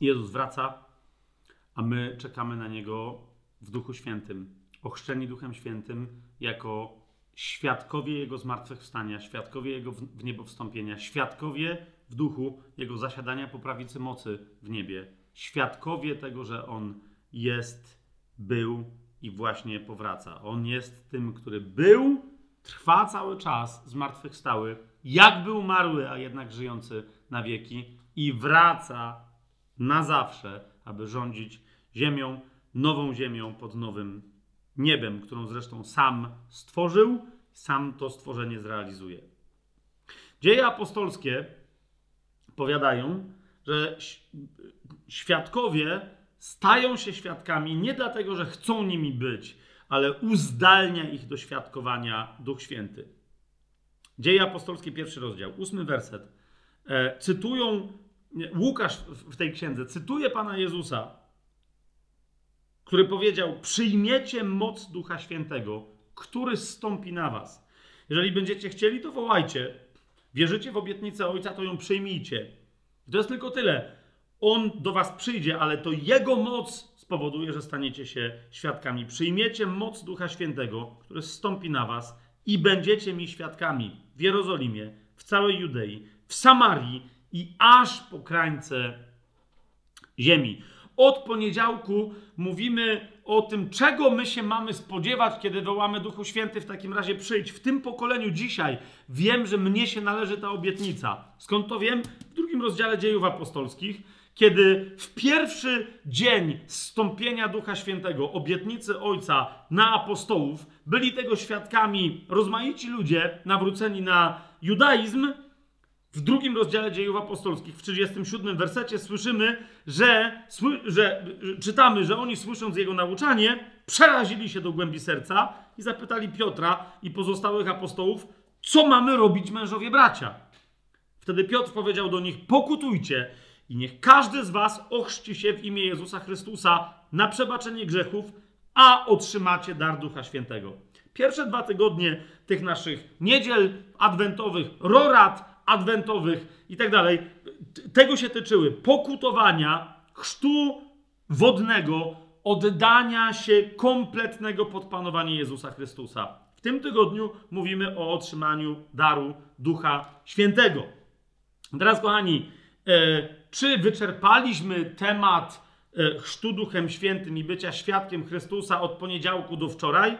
Jezus wraca, a my czekamy na Niego w Duchu Świętym, ochrzczeni Duchem Świętym jako świadkowie Jego zmartwychwstania, świadkowie Jego w niebo wstąpienia, świadkowie w duchu Jego zasiadania po prawicy mocy w niebie, świadkowie tego, że On jest, był i właśnie powraca. On jest tym, który był, trwa cały czas, zmartwychwstały, jakby umarły, a jednak żyjący na wieki i wraca na zawsze, aby rządzić ziemią, nową ziemią pod nowym niebem, którą zresztą sam stworzył, sam to stworzenie zrealizuje. Dzieje apostolskie powiadają, że świadkowie stają się świadkami nie dlatego, że chcą nimi być, ale uzdalnia ich do świadkowania Duch Święty. Dzieje apostolskie, pierwszy rozdział, ósmy werset. E, cytują, Łukasz w tej księdze cytuje Pana Jezusa, który powiedział: Przyjmiecie moc Ducha Świętego, który zstąpi na Was. Jeżeli będziecie chcieli, to wołajcie. Wierzycie w obietnicę Ojca, to ją przyjmijcie. To jest tylko tyle. On do Was przyjdzie, ale to Jego moc spowoduje, że staniecie się świadkami. Przyjmiecie moc Ducha Świętego, który zstąpi na Was i będziecie mi świadkami w Jerozolimie, w całej Judei, w Samarii i aż po krańce ziemi. Od poniedziałku mówimy o tym, czego my się mamy spodziewać, kiedy wołamy Duchu Święty. W takim razie przyjdź. W tym pokoleniu dzisiaj wiem, że mnie się należy ta obietnica. Skąd to wiem? W drugim rozdziale dziejów apostolskich, kiedy w pierwszy dzień zstąpienia Ducha Świętego, obietnicy Ojca na apostołów, byli tego świadkami rozmaici ludzie nawróceni na judaizm, w drugim rozdziale dziejów apostolskich, w 37 wersecie, słyszymy, że, że czytamy, że oni słysząc jego nauczanie, przerazili się do głębi serca i zapytali Piotra i pozostałych apostołów, co mamy robić mężowie bracia. Wtedy Piotr powiedział do nich: Pokutujcie i niech każdy z was ochrzci się w imię Jezusa Chrystusa na przebaczenie grzechów, a otrzymacie dar Ducha Świętego. Pierwsze dwa tygodnie tych naszych niedziel adwentowych, rorat, adwentowych i tak dalej, tego się tyczyły pokutowania, chrztu wodnego, oddania się kompletnego podpanowania Jezusa Chrystusa. W tym tygodniu mówimy o otrzymaniu daru Ducha Świętego. Teraz, kochani, e, czy wyczerpaliśmy temat e, chrztu Duchem Świętym i bycia świadkiem Chrystusa od poniedziałku do wczoraj?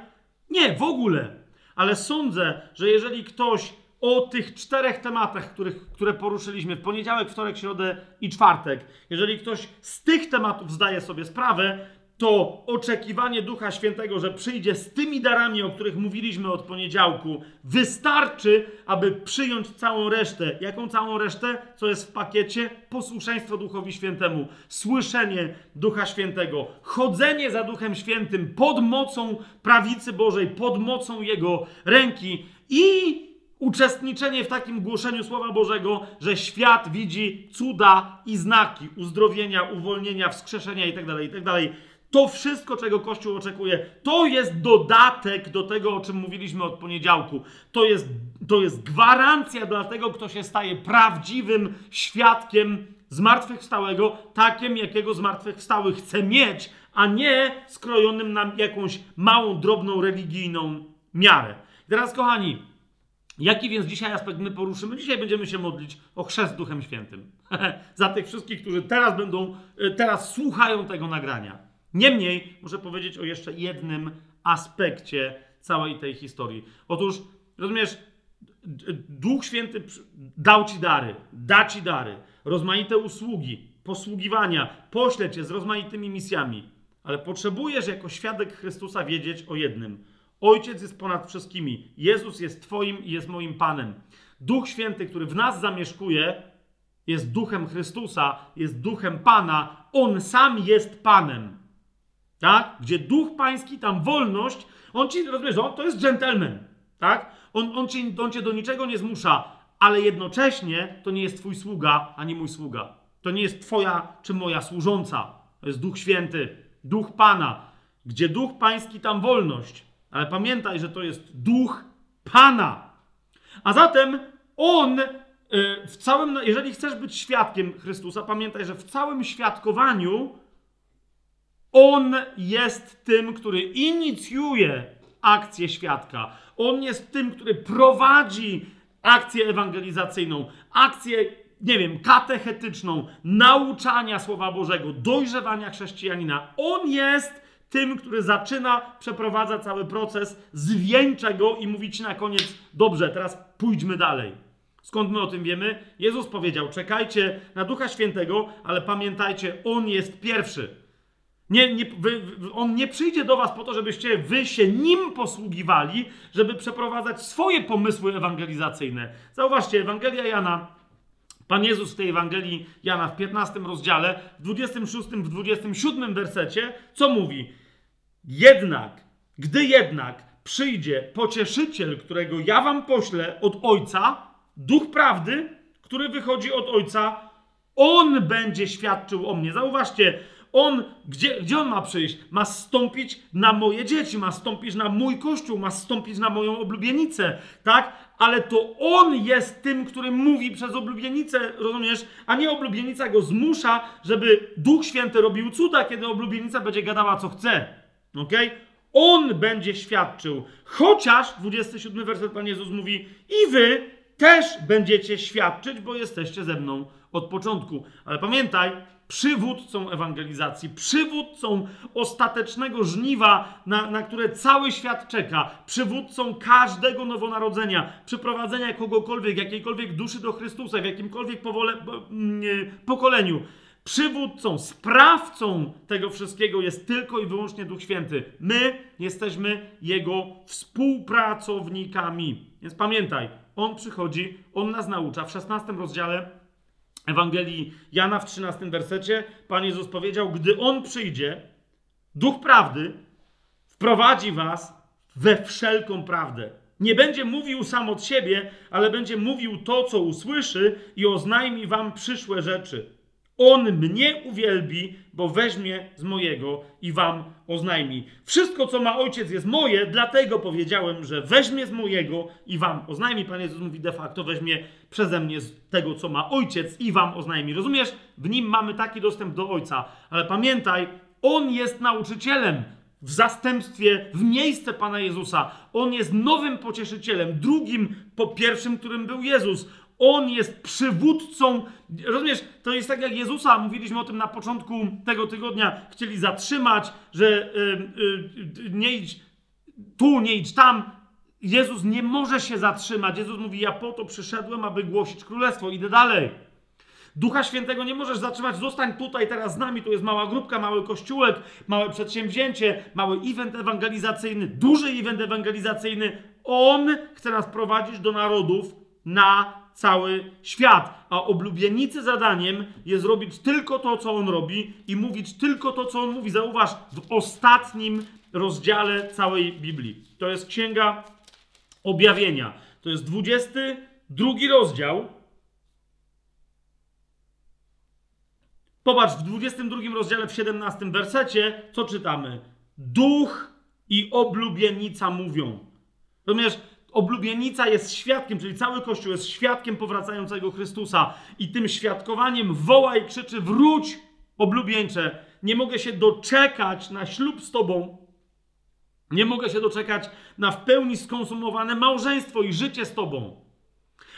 Nie, w ogóle. Ale sądzę, że jeżeli ktoś o tych czterech tematach, których, które poruszyliśmy w poniedziałek, wtorek, środę i czwartek. Jeżeli ktoś z tych tematów zdaje sobie sprawę, to oczekiwanie Ducha Świętego, że przyjdzie z tymi darami, o których mówiliśmy od poniedziałku, wystarczy, aby przyjąć całą resztę. Jaką całą resztę? Co jest w pakiecie? Posłuszeństwo Duchowi Świętemu, słyszenie Ducha Świętego, chodzenie za Duchem Świętym pod mocą prawicy Bożej, pod mocą Jego ręki i uczestniczenie w takim głoszeniu Słowa Bożego, że świat widzi cuda i znaki uzdrowienia, uwolnienia, wskrzeszenia itd., tak itd. Tak to wszystko, czego Kościół oczekuje, to jest dodatek do tego, o czym mówiliśmy od poniedziałku. To jest, to jest gwarancja dla tego, kto się staje prawdziwym świadkiem zmartwychwstałego, takim, jakiego zmartwychwstały chce mieć, a nie skrojonym na jakąś małą, drobną, religijną miarę. I teraz, kochani, Jaki więc dzisiaj aspekt my poruszymy? Dzisiaj będziemy się modlić o chrzest Duchem Świętym. Za tych wszystkich, którzy teraz będą, e, teraz słuchają tego nagrania. Niemniej muszę powiedzieć o jeszcze jednym aspekcie całej tej historii. Otóż, rozumiesz, Duch Święty dał ci dary, da ci dary, rozmaite usługi, posługiwania, pośle cię z rozmaitymi misjami, ale potrzebujesz jako świadek Chrystusa wiedzieć o jednym – Ojciec jest ponad wszystkimi. Jezus jest Twoim i jest moim Panem. Duch Święty, który w nas zamieszkuje, jest duchem Chrystusa, jest duchem Pana. On sam jest Panem. Tak? Gdzie duch pański, tam wolność. On ci, rozumiesz, on, to jest gentleman. Tak? On, on, ci, on cię do niczego nie zmusza, ale jednocześnie to nie jest Twój sługa, ani mój sługa. To nie jest Twoja czy moja służąca. To jest Duch Święty, Duch Pana. Gdzie Duch Pański, tam wolność. Ale pamiętaj, że to jest duch Pana. A zatem on, y, w całym, jeżeli chcesz być świadkiem Chrystusa, pamiętaj, że w całym świadkowaniu On jest tym, który inicjuje akcję świadka. On jest tym, który prowadzi akcję ewangelizacyjną, akcję, nie wiem, katechetyczną, nauczania Słowa Bożego, dojrzewania chrześcijanina. On jest tym, który zaczyna, przeprowadza cały proces, zwieńcza go i mówi ci na koniec, dobrze, teraz pójdźmy dalej. Skąd my o tym wiemy? Jezus powiedział, czekajcie na Ducha Świętego, ale pamiętajcie, On jest pierwszy. Nie, nie, wy, on nie przyjdzie do was po to, żebyście wy się nim posługiwali, żeby przeprowadzać swoje pomysły ewangelizacyjne. Zauważcie, Ewangelia Jana, Pan Jezus w tej Ewangelii Jana w 15 rozdziale, w 26, w 27 wersecie, co mówi? Jednak, gdy jednak przyjdzie pocieszyciel, którego ja wam poślę od Ojca, Duch Prawdy, który wychodzi od Ojca, on będzie świadczył o mnie. Zauważcie, on, gdzie, gdzie on ma przyjść? Ma stąpić na moje dzieci, ma stąpić na mój kościół, ma stąpić na moją oblubienicę, tak? Ale to on jest tym, który mówi przez oblubienicę, rozumiesz? A nie oblubienica go zmusza, żeby Duch Święty robił cuda, kiedy oblubienica będzie gadała co chce. Ok? On będzie świadczył. Chociaż, 27 werset Pan Jezus mówi, i wy też będziecie świadczyć, bo jesteście ze mną od początku. Ale pamiętaj, przywódcą ewangelizacji, przywódcą ostatecznego żniwa, na, na, które cały świat czeka, przywódcą każdego nowonarodzenia, przyprowadzenia kogokolwiek, jakiejkolwiek duszy do Chrystusa, w jakimkolwiek powole, pokoleniu. Przywódcą, sprawcą tego wszystkiego jest tylko i wyłącznie Duch Święty. My jesteśmy Jego współpracownikami. Więc pamiętaj, On przychodzi, On nas naucza. W 16 rozdziale Ewangelii Jana w 13 wersecie Pan Jezus powiedział: Gdy On przyjdzie, Duch Prawdy wprowadzi Was we wszelką prawdę. Nie będzie mówił sam od siebie, ale będzie mówił to, co usłyszy i oznajmi Wam przyszłe rzeczy. On mnie uwielbi, bo weźmie z mojego i wam oznajmi. Wszystko, co ma ojciec, jest moje, dlatego powiedziałem, że weźmie z mojego i wam oznajmi. Pan Jezus mówi de facto, weźmie przeze mnie z tego, co ma ojciec i wam oznajmi. Rozumiesz? W nim mamy taki dostęp do ojca. Ale pamiętaj, on jest nauczycielem w zastępstwie, w miejsce Pana Jezusa. On jest nowym pocieszycielem, drugim po pierwszym, którym był Jezus. On jest przywódcą. Rozumiesz, to jest tak jak Jezusa, mówiliśmy o tym na początku tego tygodnia, chcieli zatrzymać, że yy, yy, nie idź tu, nie idź tam. Jezus nie może się zatrzymać. Jezus mówi: Ja po to przyszedłem, aby głosić królestwo. Idę dalej. Ducha Świętego nie możesz zatrzymać, zostań tutaj teraz z nami, tu jest mała grupka, mały kościółek, małe przedsięwzięcie, mały event ewangelizacyjny, duży event ewangelizacyjny. On chce nas prowadzić do narodów na cały świat. A oblubienicy zadaniem jest robić tylko to, co on robi i mówić tylko to, co on mówi. Zauważ, w ostatnim rozdziale całej Biblii. To jest Księga Objawienia. To jest 22 rozdział. Popatrz, w 22 rozdziale, w 17 wersecie, co czytamy? Duch i oblubienica mówią. Rozumiesz? Oblubienica jest świadkiem, czyli cały Kościół jest świadkiem powracającego Chrystusa i tym świadkowaniem woła i krzyczy wróć oblubieńcze. Nie mogę się doczekać na ślub z Tobą. Nie mogę się doczekać na w pełni skonsumowane małżeństwo i życie z Tobą.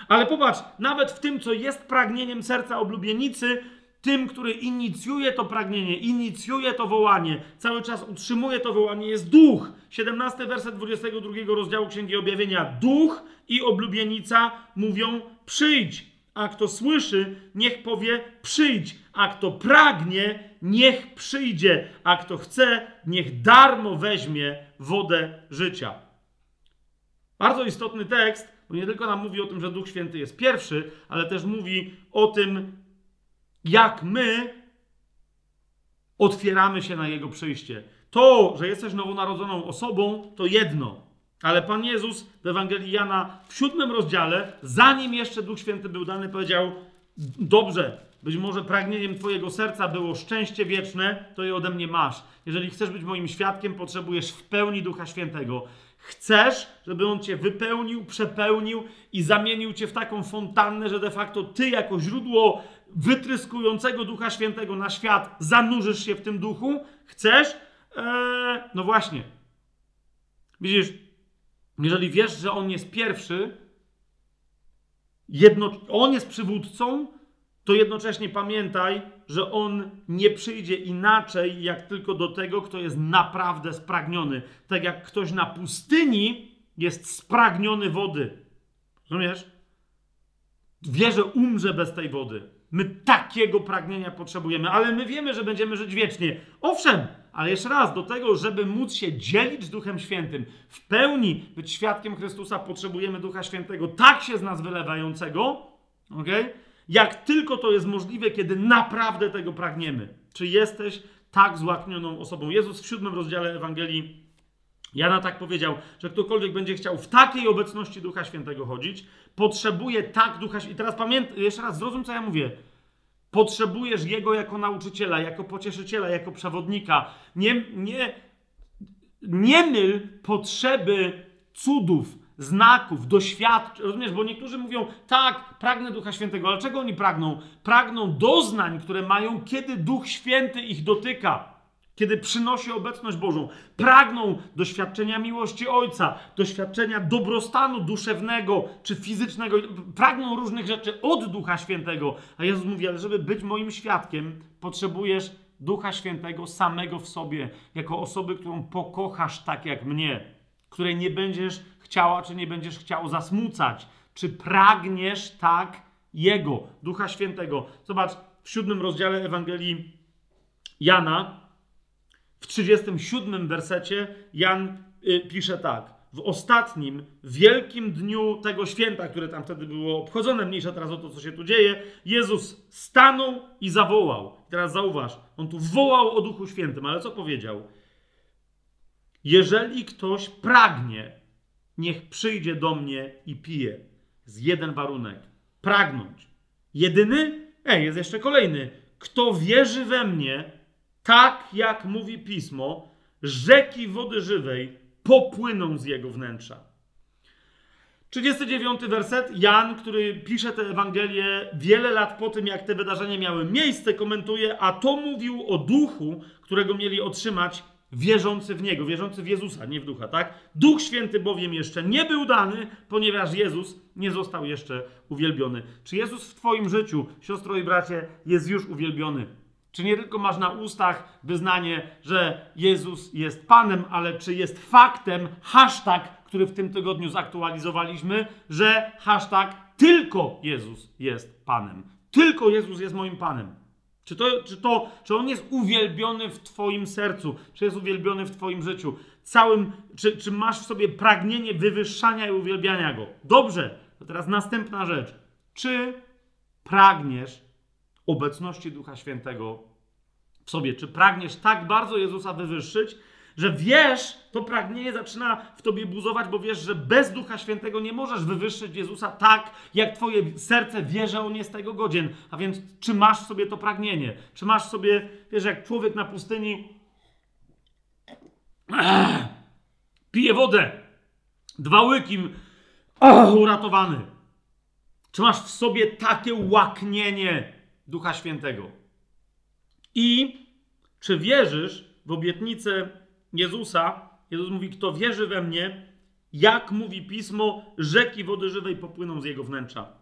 Ale popatrz, nawet w tym, co jest pragnieniem serca oblubienicy, tym, który inicjuje to pragnienie, inicjuje to wołanie, cały czas utrzymuje to wołanie, jest duch. 17 werset 22 rozdziału Księgi Objawienia. Duch i oblubienica mówią: przyjdź. A kto słyszy, niech powie: przyjdź. A kto pragnie, niech przyjdzie. A kto chce, niech darmo weźmie wodę życia. Bardzo istotny tekst, bo nie tylko nam mówi o tym, że Duch Święty jest pierwszy, ale też mówi o tym, jak my otwieramy się na Jego przyjście. To, że jesteś nowonarodzoną osobą, to jedno. Ale Pan Jezus w Ewangelii Jana w siódmym rozdziale, zanim jeszcze Duch Święty był dany, powiedział: Dobrze, być może pragnieniem Twojego serca było szczęście wieczne, to je ode mnie masz. Jeżeli chcesz być moim świadkiem, potrzebujesz w pełni Ducha Świętego. Chcesz, żeby on cię wypełnił, przepełnił i zamienił cię w taką fontannę, że de facto ty, jako źródło wytryskującego Ducha Świętego na świat, zanurzysz się w tym duchu? Chcesz? Eee, no właśnie. Widzisz, jeżeli wiesz, że on jest pierwszy, jedno, on jest przywódcą, to jednocześnie pamiętaj, że on nie przyjdzie inaczej, jak tylko do tego, kto jest naprawdę spragniony. Tak jak ktoś na pustyni jest spragniony wody. Rozumiesz? Wie, że umrze bez tej wody. My takiego pragnienia potrzebujemy, ale my wiemy, że będziemy żyć wiecznie. Owszem, ale jeszcze raz, do tego, żeby móc się dzielić Duchem Świętym, w pełni być świadkiem Chrystusa, potrzebujemy Ducha Świętego, tak się z nas wylewającego, okay? jak tylko to jest możliwe, kiedy naprawdę tego pragniemy. Czy jesteś tak złaknioną osobą? Jezus w siódmym rozdziale Ewangelii Jana tak powiedział, że ktokolwiek będzie chciał w takiej obecności Ducha Świętego chodzić, potrzebuje tak Ducha Świętego. I teraz pamiętaj, jeszcze raz zrozum, co ja mówię. Potrzebujesz Jego jako nauczyciela, jako pocieszyciela, jako przewodnika. Nie, nie, nie myl potrzeby cudów, znaków, doświadczeń. Rozumiesz, bo niektórzy mówią, tak, pragnę Ducha Świętego, ale czego oni pragną? Pragną doznań, które mają, kiedy Duch Święty ich dotyka kiedy przynosi obecność Bożą, pragną doświadczenia miłości Ojca, doświadczenia dobrostanu duszewnego czy fizycznego, pragną różnych rzeczy od Ducha Świętego. A Jezus mówi, ale żeby być moim świadkiem, potrzebujesz Ducha Świętego samego w sobie, jako osoby, którą pokochasz tak jak mnie, której nie będziesz chciała, czy nie będziesz chciał zasmucać. Czy pragniesz tak Jego, Ducha Świętego? Zobacz, w siódmym rozdziale Ewangelii Jana, w 37 wersecie Jan y, pisze tak. W ostatnim, wielkim dniu tego święta, które tam wtedy było obchodzone, mniejsza teraz o to, co się tu dzieje, Jezus stanął i zawołał. Teraz zauważ, on tu wołał o Duchu Świętym, ale co powiedział? Jeżeli ktoś pragnie, niech przyjdzie do mnie i pije. Z jeden warunek. Pragnąć. Jedyny? Ej, jest jeszcze kolejny. Kto wierzy we mnie, tak jak mówi pismo, rzeki wody żywej popłyną z jego wnętrza. 39 werset. Jan, który pisze tę Ewangelię wiele lat po tym, jak te wydarzenia miały miejsce, komentuje, a to mówił o duchu, którego mieli otrzymać wierzący w Niego, wierzący w Jezusa, nie w ducha, tak? Duch Święty bowiem jeszcze nie był dany, ponieważ Jezus nie został jeszcze uwielbiony. Czy Jezus w Twoim życiu, siostro i bracie, jest już uwielbiony? Czy nie tylko masz na ustach wyznanie, że Jezus jest Panem, ale czy jest faktem hashtag, który w tym tygodniu zaktualizowaliśmy, że hashtag tylko Jezus jest Panem. Tylko Jezus jest moim Panem. Czy, to, czy, to, czy On jest uwielbiony w Twoim sercu? Czy jest uwielbiony w Twoim życiu? Całym, czy, czy masz w sobie pragnienie wywyższania i uwielbiania Go? Dobrze. To teraz następna rzecz. Czy pragniesz obecności Ducha Świętego w sobie? Czy pragniesz tak bardzo Jezusa wywyższyć, że wiesz, to pragnienie zaczyna w tobie buzować, bo wiesz, że bez Ducha Świętego nie możesz wywyższyć Jezusa tak, jak twoje serce wie, że On jest tego godzien. A więc czy masz sobie to pragnienie? Czy masz sobie, wiesz, jak człowiek na pustyni pije wodę, dwa łyki, uratowany. Czy masz w sobie takie łaknienie Ducha Świętego? I czy wierzysz w obietnicę Jezusa? Jezus mówi: Kto wierzy we mnie, jak mówi pismo, rzeki wody żywej popłyną z jego wnętrza.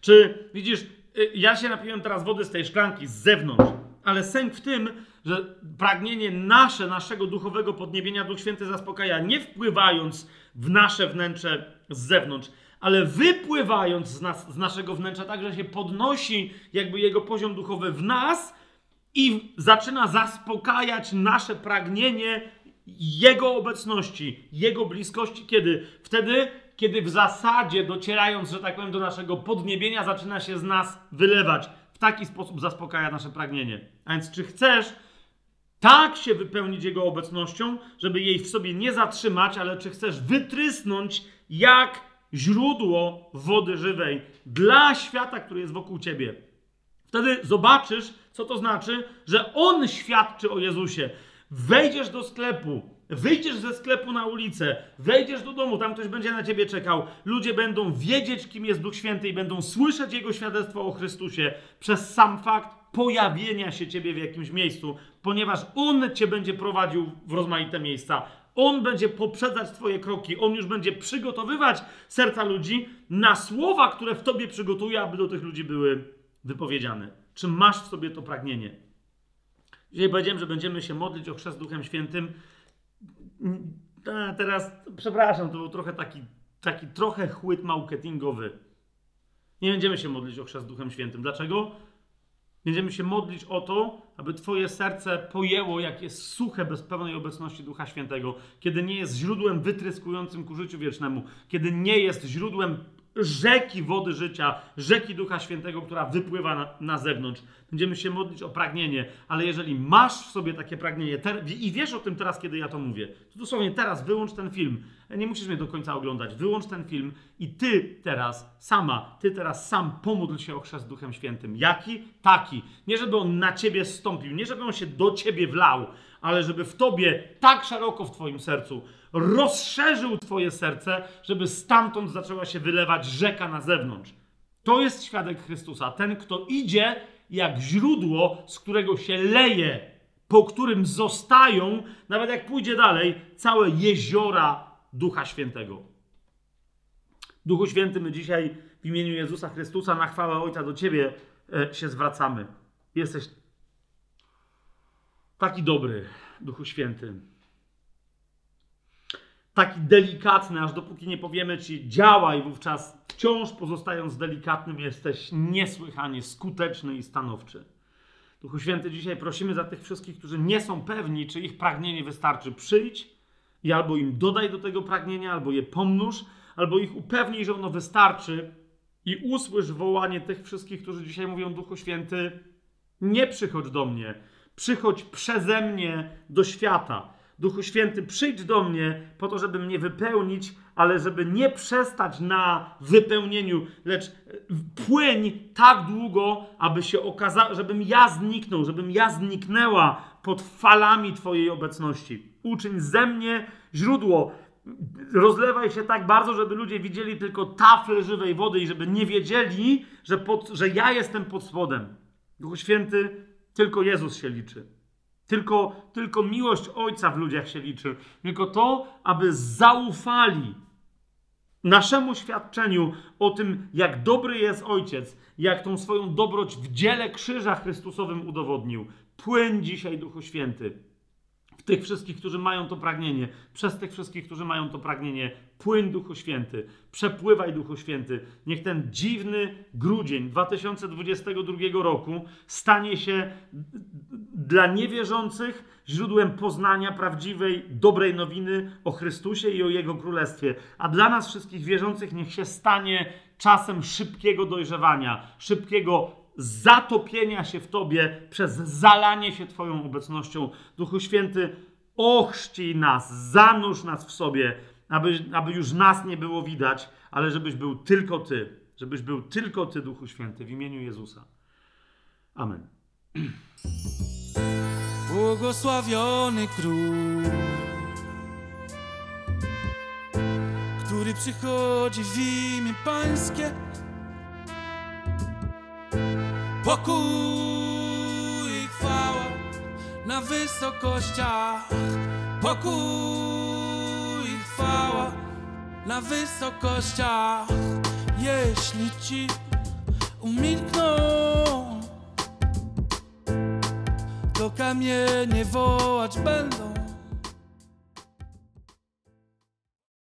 Czy widzisz, y, ja się napiłem teraz wody z tej szklanki z zewnątrz, ale sęk w tym, że pragnienie nasze, naszego duchowego podniebienia Duch Święty zaspokaja, nie wpływając w nasze wnętrze z zewnątrz, ale wypływając z, nas, z naszego wnętrza, tak, że się podnosi jakby jego poziom duchowy w nas i zaczyna zaspokajać nasze pragnienie Jego obecności, Jego bliskości. Kiedy? Wtedy, kiedy w zasadzie docierając, że tak powiem, do naszego podniebienia, zaczyna się z nas wylewać. W taki sposób zaspokaja nasze pragnienie. A więc, czy chcesz tak się wypełnić Jego obecnością, żeby jej w sobie nie zatrzymać, ale czy chcesz wytrysnąć jak źródło wody żywej dla świata, który jest wokół ciebie? Wtedy zobaczysz, co to znaczy, że On świadczy o Jezusie. Wejdziesz do sklepu, Wyjdziesz ze sklepu na ulicę, wejdziesz do domu, tam ktoś będzie na ciebie czekał. Ludzie będą wiedzieć, kim jest Duch Święty i będą słyszeć Jego świadectwo o Chrystusie przez sam fakt pojawienia się ciebie w jakimś miejscu, ponieważ On cię będzie prowadził w rozmaite miejsca. On będzie poprzedzać Twoje kroki, On już będzie przygotowywać serca ludzi na słowa, które w Tobie przygotuje, aby do tych ludzi były wypowiedziane. Czy masz w sobie to pragnienie? Dzisiaj powiedziałem, że będziemy się modlić o chrzest Duchem Świętym. A teraz, przepraszam, to był trochę taki, taki trochę chłyt marketingowy. Nie będziemy się modlić o chrzest Duchem Świętym. Dlaczego? Będziemy się modlić o to, aby Twoje serce pojęło, jak jest suche bez pełnej obecności Ducha Świętego, kiedy nie jest źródłem wytryskującym ku życiu wiecznemu, kiedy nie jest źródłem rzeki wody życia, rzeki Ducha Świętego, która wypływa na, na zewnątrz. Będziemy się modlić o pragnienie, ale jeżeli masz w sobie takie pragnienie i wiesz o tym teraz, kiedy ja to mówię, to dosłownie teraz wyłącz ten film. Nie musisz mnie do końca oglądać. Wyłącz ten film i ty teraz sama, ty teraz sam pomódl się o chrzest Duchem Świętym. Jaki? Taki. Nie żeby on na ciebie stąpił, nie żeby on się do ciebie wlał, ale żeby w tobie tak szeroko w twoim sercu rozszerzył Twoje serce, żeby stamtąd zaczęła się wylewać rzeka na zewnątrz. To jest świadek Chrystusa. Ten, kto idzie jak źródło, z którego się leje, po którym zostają, nawet jak pójdzie dalej, całe jeziora Ducha Świętego. Duchu Święty, my dzisiaj w imieniu Jezusa Chrystusa na chwałę Ojca do Ciebie e, się zwracamy. Jesteś taki dobry, Duchu Święty taki delikatny, aż dopóki nie powiemy ci działaj, wówczas wciąż pozostając delikatnym, jesteś niesłychanie skuteczny i stanowczy. Duchu Święty, dzisiaj prosimy za tych wszystkich, którzy nie są pewni, czy ich pragnienie wystarczy. Przyjdź i albo im dodaj do tego pragnienia, albo je pomnóż, albo ich upewnij, że ono wystarczy i usłysz wołanie tych wszystkich, którzy dzisiaj mówią Duchu Święty, nie przychodź do mnie, przychodź przeze mnie do świata. Duchu Święty, przyjdź do mnie po to, żeby mnie wypełnić, ale żeby nie przestać na wypełnieniu, lecz e, płyń tak długo, aby się okazało, żebym ja zniknął, żebym ja zniknęła pod falami Twojej obecności. Uczyń ze mnie źródło. Rozlewaj się tak bardzo, żeby ludzie widzieli tylko tafle żywej wody i żeby nie wiedzieli, że, pod, że ja jestem pod spodem. Duchu Święty, tylko Jezus się liczy. Tylko, tylko miłość Ojca w ludziach się liczy. Tylko to, aby zaufali naszemu świadczeniu o tym, jak dobry jest Ojciec, jak tą swoją dobroć w dziele krzyża Chrystusowym udowodnił. Płyń dzisiaj, Duchu Święty tych wszystkich, którzy mają to pragnienie, przez tych wszystkich, którzy mają to pragnienie, płyń Duchu Święty, przepływaj Duchu Święty. Niech ten dziwny grudzień 2022 roku stanie się dla niewierzących źródłem poznania prawdziwej, dobrej nowiny o Chrystusie i o Jego Królestwie, a dla nas wszystkich wierzących niech się stanie czasem szybkiego dojrzewania, szybkiego zatopienia się w Tobie przez zalanie się Twoją obecnością. Duchu Święty, ochrzcij nas, zanurz nas w sobie, aby, aby już nas nie było widać, ale żebyś był tylko Ty. Żebyś był tylko Ty, Duchu Święty, w imieniu Jezusa. Amen. Błogosławiony Król, który przychodzi w imię Pańskie Pokój i chwała na wysokościach. Pokój i chwała na wysokościach. Jeśli ci umilkną, to kamienie wołać będą.